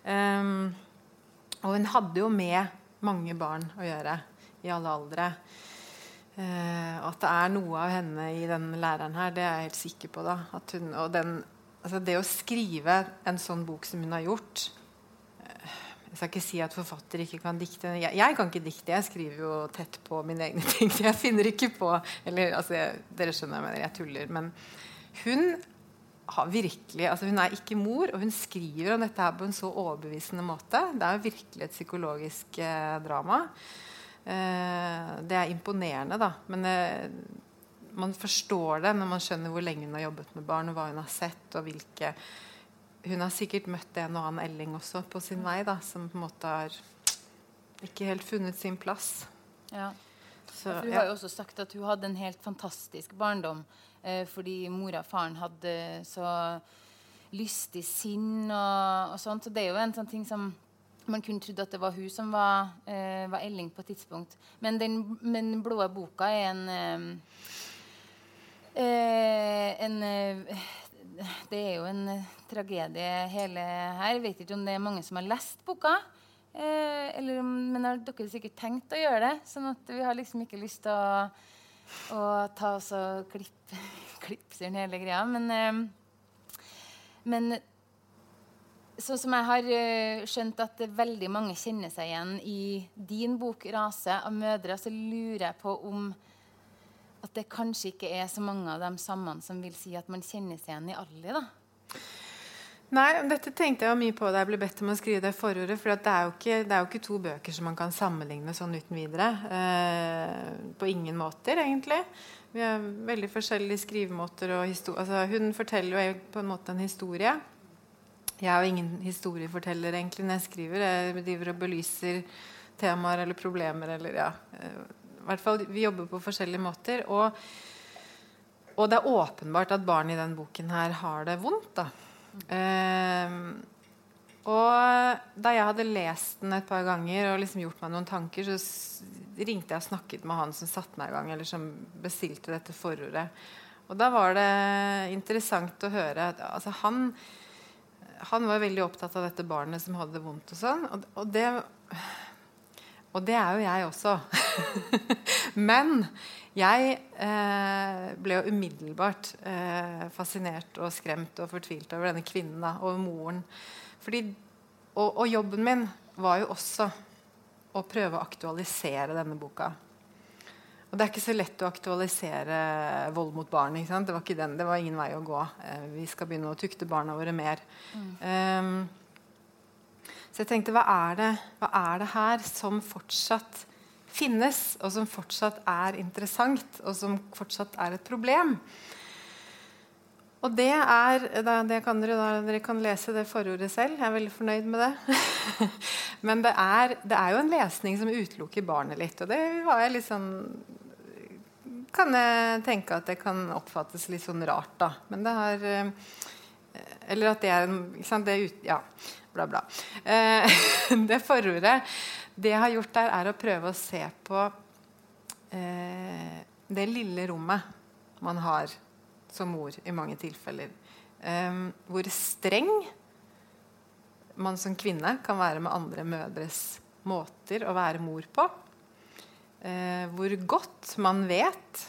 Um, og hun hadde jo med mange barn å gjøre i alle aldre. Uh, at det er noe av henne i den læreren her, det er jeg helt sikker på. da. Hun, den, altså det å skrive en sånn bok som hun har gjort Jeg skal ikke si at forfatter ikke kan dikte. Jeg, jeg, kan ikke dikte. Jeg skriver jo tett på mine egne (laughs) ting. Jeg finner ikke på eller altså, Dere skjønner jeg mener, jeg tuller. Men hun har virkelig, altså Hun er ikke mor, og hun skriver om dette her på en så overbevisende måte. Det er jo virkelig et psykologisk eh, drama. Eh, det er imponerende, da. Men eh, man forstår det når man skjønner hvor lenge hun har jobbet med barn, og hva hun har sett. og hvilke... Hun har sikkert møtt en og annen Elling også på sin vei, da, som på en måte har ikke helt funnet sin plass. Ja. Så, ja, hun har jo også sagt at hun hadde en helt fantastisk barndom Eh, fordi mora og faren hadde så lystig sinn og, og, sånt. Så det er jo en sånn ting som man kunne trodd at det var hun som var, eh, var Elling på et tidspunkt. Men den, men blå boka er en eh, eh en eh, det er jo en tragedie hele her. Jeg vet ikke om det er mange som har lest boka. Eh, eller, men har dere sikkert tenkt å gjøre det. sånn at vi har liksom ikke lyst til å å, ta oss og klippe, (laughs) klippe hele greia. Men, eh, men sånn som jeg har eh, skjønt at veldig mange kjenner seg igjen i din bok 'Rase av mødre', så lurer jeg på om det kanskje ikke er så mange av de samme som vil si at man kjenner seg igjen i alle. da. Nei, Dette tenkte jeg mye på da jeg ble bedt om å skrive det forordet. For det er, ikke, det, er jo ikke, to bøker som man kan sammenligne sånn uten videre. Eh, på ingen måter, egentlig. Vi har veldig forskjellige skrivemåter. Altså, hun forteller jo på en måte en historie. Jeg er jo ingen historieforteller egentlig når jeg skriver. Jeg driver og belyser temaer eller problemer. Eller, ja. Hvert fall, Vi jobber på forskjellige måter. Og, og det er åpenbart at barn i den boken her har det vondt. da Eh, og da jeg hadde lest den et par ganger og liksom gjort meg noen tanker, så ringte jeg og snakket med han som satte meg i gang, eller som bestilte dette forordet. Og da var det interessant å høre at altså, han, han var veldig opptatt av dette barnet som hadde det vondt og sånn. Og, og, det, og det er jo jeg også. (laughs) Men jeg eh, ble jo umiddelbart eh, fascinert og skremt og fortvilt over denne kvinnen. Da, over moren. Fordi, og, og, jobben min var jo også å prøve å aktualisere denne boka. Og det er ikke så lett å aktualisere vold mot barn. Det var, den, det, var ingen vei å gå. Eh, vi skal begynne å tukte barna våre mer. Mm. Um, så jeg tenkte hva er, det, hva er det her som fortsatt finnes, og som fortsatt er interessant, og som fortsatt er et problem. Og det er det kan dere, dere, kan lese det forordet selv. Jeg er veldig fornøyd med det. (laughs) Men det er, det er, jo en lesning som utelukker barnet litt. Og det var jeg litt sånn Kan jeg tenke at det kan oppfattes litt sånn rart, da. Men det har eh, Eller at det er en det er ut, Ja, bla, bla. Eh, (laughs) det forordet det jeg har gjort der, er å prøve å se på eh, det lille rommet man har som mor i mange tilfeller. Eh, hvor streng man som kvinne kan være med andre mødres måter å være mor på. Eh, hvor godt man vet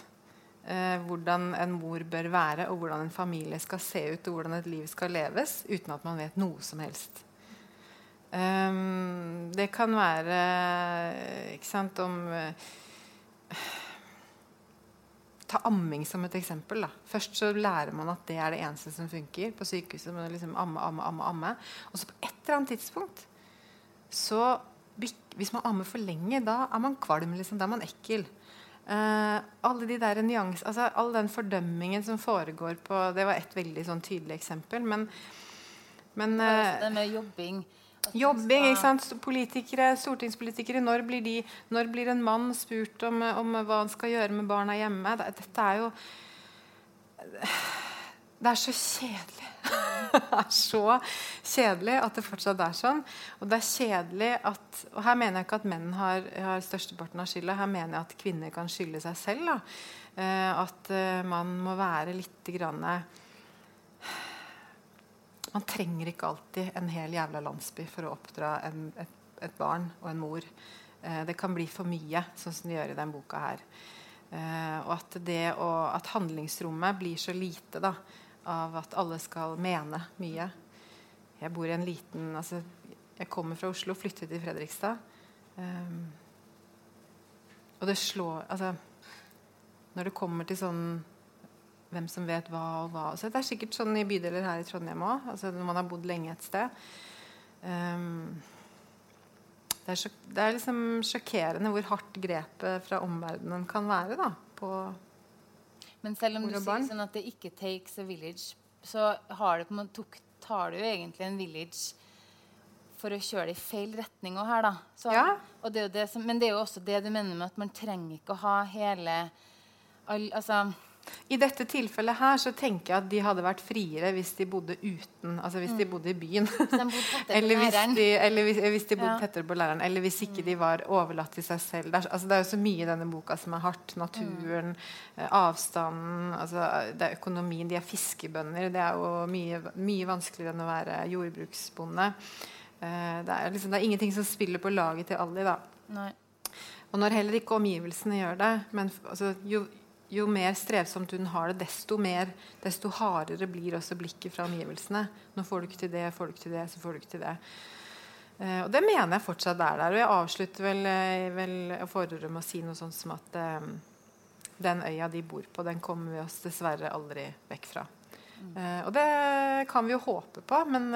eh, hvordan en mor bør være, og hvordan en familie skal se ut, og hvordan et liv skal leves, uten at man vet noe som helst Um, det kan være ikke sant, om uh, Ta amming som et eksempel. Da. Først så lærer man at det er det eneste som funker. På sykehuset må liksom amme, amme, amme, amme. Og så på et eller annet tidspunkt så Hvis man ammer for lenge, da er man kvalm. Liksom. Da er man ekkel. Uh, alle de der nyans, altså All den fordømmingen som foregår på Det var et veldig sånn tydelig eksempel. Men, men uh, Det med jobbing Jobbing, ikke sant? Politikere, Stortingspolitikere. Når blir, de, når blir en mann spurt om, om, hva han skal gjøre med barna hjemme? Dette er jo Det er så kjedelig. (laughs) det er så kjedelig at det fortsatt er sånn. Og det er kjedelig at Og her mener jeg ikke at menn har, har størsteparten av skylda. Her mener jeg at kvinner kan skylde seg selv. Eh, at uh, man må være litt grann man trenger ikke alltid en hel jævla landsby for å oppdra en, et, et, barn og en mor. Eh, det kan bli for mye, sånn som det gjør i denne boka her. Eh, og at, det å, at handlingsrommet blir så lite da, av at alle skal mene mye. Jeg bor i en liten altså, Jeg kommer fra Oslo, flyttet til Fredrikstad. Um, og det slår Altså Når det kommer til sånn hvem som vet hva og hva. Så det er sikkert sånn i bydeler her i Trondheim òg, altså når man har bodd lenge et sted. Um, det, er sjok, det er, liksom sjokkerende hvor hardt grepet fra omverdenen kan være. da, på Men selv om du sier sånn at det ikke takes a village, så har det, tok, tar du jo egentlig en village for å kjøre det i feil retning òg her, da. Så, ja. det det som, men det er jo også det du mener med at man trenger ikke å ha hele all, altså i dette tilfellet her så tenker jeg at de hadde vært friere hvis de bodde uten Altså hvis mm. de bodde i byen. (laughs) eller, hvis de, eller hvis, hvis de, bodde ja. tettere på læreren. Eller hvis ikke mm. de var overlatt til seg selv. Det er, altså det er jo så mye i denne boka som er hardt. Naturen, mm. avstanden, altså det er økonomien. De er fiskebønder. Det er jo mye, mye vanskeligere enn å være jordbruksbonde. Uh, det, er liksom, det er ingenting som spiller på laget til Ali. da. Nei. Og når heller ikke omgivelsene gjør det men altså, jo, jo mer strevsomt hun har det, desto, mer, desto hardere blir også blikket fra omgivelsene. Nå får du ikke til det, får du ikke til det, så får du ikke til det. Uh, og det mener jeg fortsatt er der. Og jeg avslutter vel, uh, vel forordet med å si noe sånt som at eh, den øya de bor på, den kommer vi oss dessverre aldri vekk fra. Eh, og det kan vi jo håpe på, men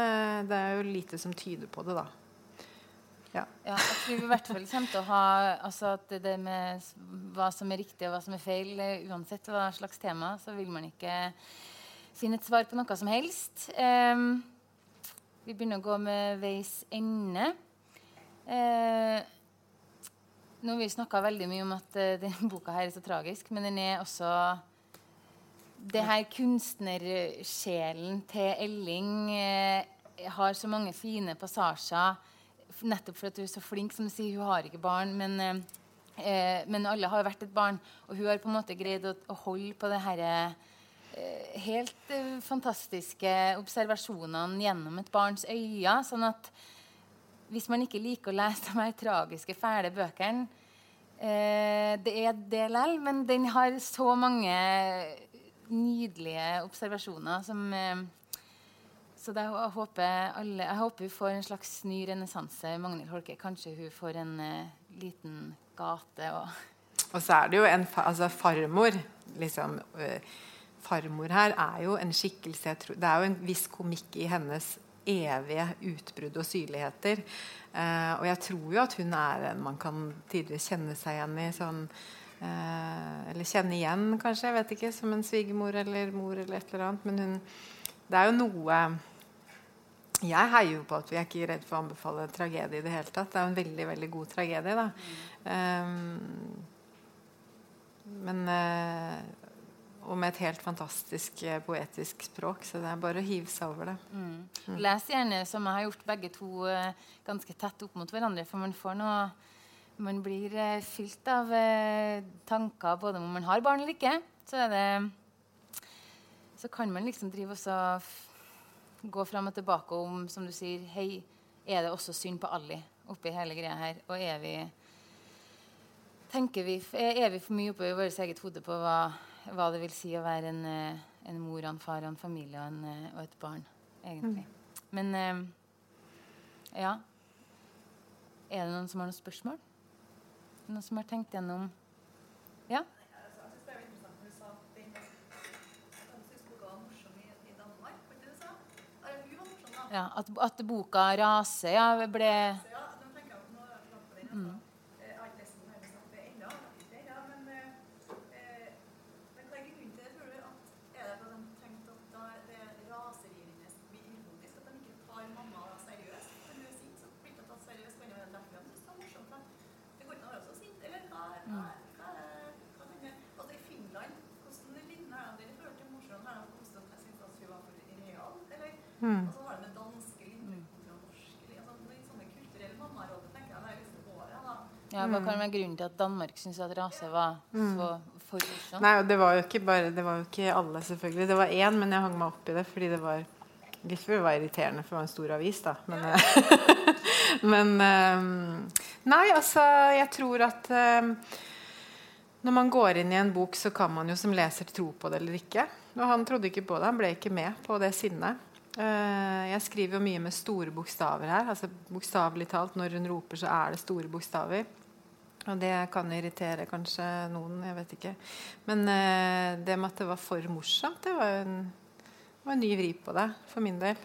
det er jo lite som tyder på det, da. Ja. ja. jeg tror vi i hvert fall kommer til å ha altså at det med hva som er riktig og hva som er feil, eh, uansett hva slags tema, så vil man ikke finne et svar på noe som helst. Um, vi begynner å gå med veis ende. Uh, nå har vi snakka veldig mye om at uh, (laughs) denne boka her er så tragisk, men den er også det her kunstnersjelen til Elling uh, har så mange fine passasjer nettopp fordi hun er så flink. Som du sier, hun har ikke barn, men, eh, men alle har vært et barn. Og hun har på en måte greid å, holde på det her eh, helt eh, fantastiske observasjonene gjennom et barns øyne. Sånn at hvis man ikke liker å lese de her tragiske, fæle bøkene eh, Det er det likevel, men den har så mange nydelige observasjoner som eh, så det, jeg, håper alle, jeg håper hun får en slags ny renessanse. Magnhild Holke. Kanskje hun får en uh, liten gate. Og, (laughs) og så er det jo en altså farmor. Liksom, uh, farmor her er jo en skikkelse tror, Det er jo en viss komikk i hennes evige utbrudd og syrligheter. Uh, og jeg tror jo at hun er en man kan tidligere kjenne seg igjen i. sånn eller kjenne igjen, kanskje. jeg vet ikke, Som en svigermor eller mor eller et eller annet. Men hun, det er jo noe jeg heier jo på at vi er ikke redd for å anbefale tragedie i det hele tatt. Det er jo en veldig veldig god tragedie. da. Um, men uh, Og med et helt fantastisk uh, poetisk språk. Så det er bare å hive seg over det. Mm. Mm. Les gjerne, som jeg har gjort, begge to uh, ganske tett opp mot hverandre. For man får noe Man blir fylt av tanker både om man har barn eller ikke. Så er det Så kan man liksom drive og så gå fram og tilbake om, som du sier, hei, er det også synd på Ali oppi hele greia her? Og er vi tenker vi, er vi for mye oppe i vårt eget hode på hva, hva, det vil si å være en, eh, en mor, en far, en familie og, en, eh, og, et barn, egentlig. Mm. Men eh, ja. Er det noen som har noen spørsmål? Noen som har tenkt gjennom Ja? Ja, at, at boka 'Rase' ja, ble mm. Mm. Ja, Hva kan være grunnen til at Danmark syntes at rase var så for morsomt? Nei, det var jo ikke bare Det var jo ikke alle, selvfølgelig. Det var én, men jeg hang meg opp i det fordi det var Litt for det var irriterende, for det var en stor avis, da. Men, (laughs) men eh, Nei, altså, jeg tror at eh, når man går inn i en bok, så kan man jo som leser tro på det eller ikke. Og han trodde ikke på det. Han ble ikke med på det sinnet. Eh, jeg skriver jo mye med store bokstaver her. altså Bokstavelig talt, når hun roper, så er det store bokstaver. Og det kan irritere kanskje noen, jeg vet ikke. Men eh, det med at det var for morsomt, det var en, var en ny vri på det for min del.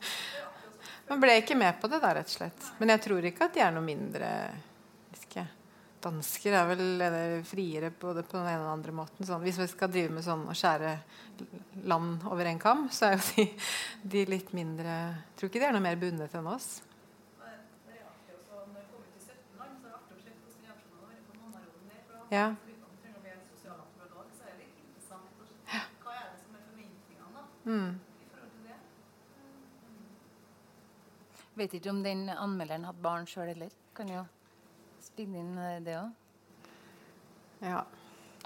(laughs) Man ble ikke med på det da, rett og slett. Men jeg tror ikke at de er noe mindre ikke. Dansker er vel er friere både på den ene og den andre måten. Sånn, hvis vi skal drive med sånn å skjære land over en kam, så er jo de, de litt mindre tror ikke de er noe mer bundet enn oss. Ja. Mm. Vet ikke om den anmelderen hadde barn sjøl heller. Kan jo spille inn eh, det òg. Ja,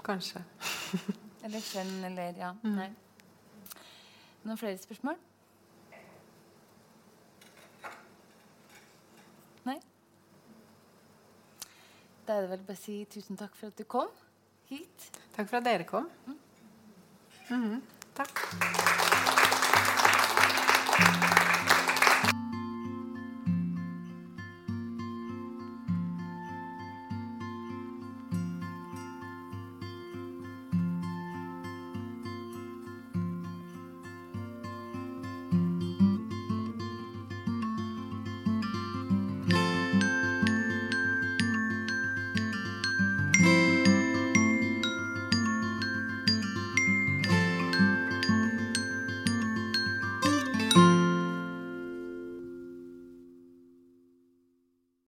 kanskje. Eller kjønn, eller Ja. Mm. Nei. Noen flere spørsmål? Nei? Da er det vel bare å si tusen takk for at du kom hit. Takk for at dere kom. Mhm. Takk.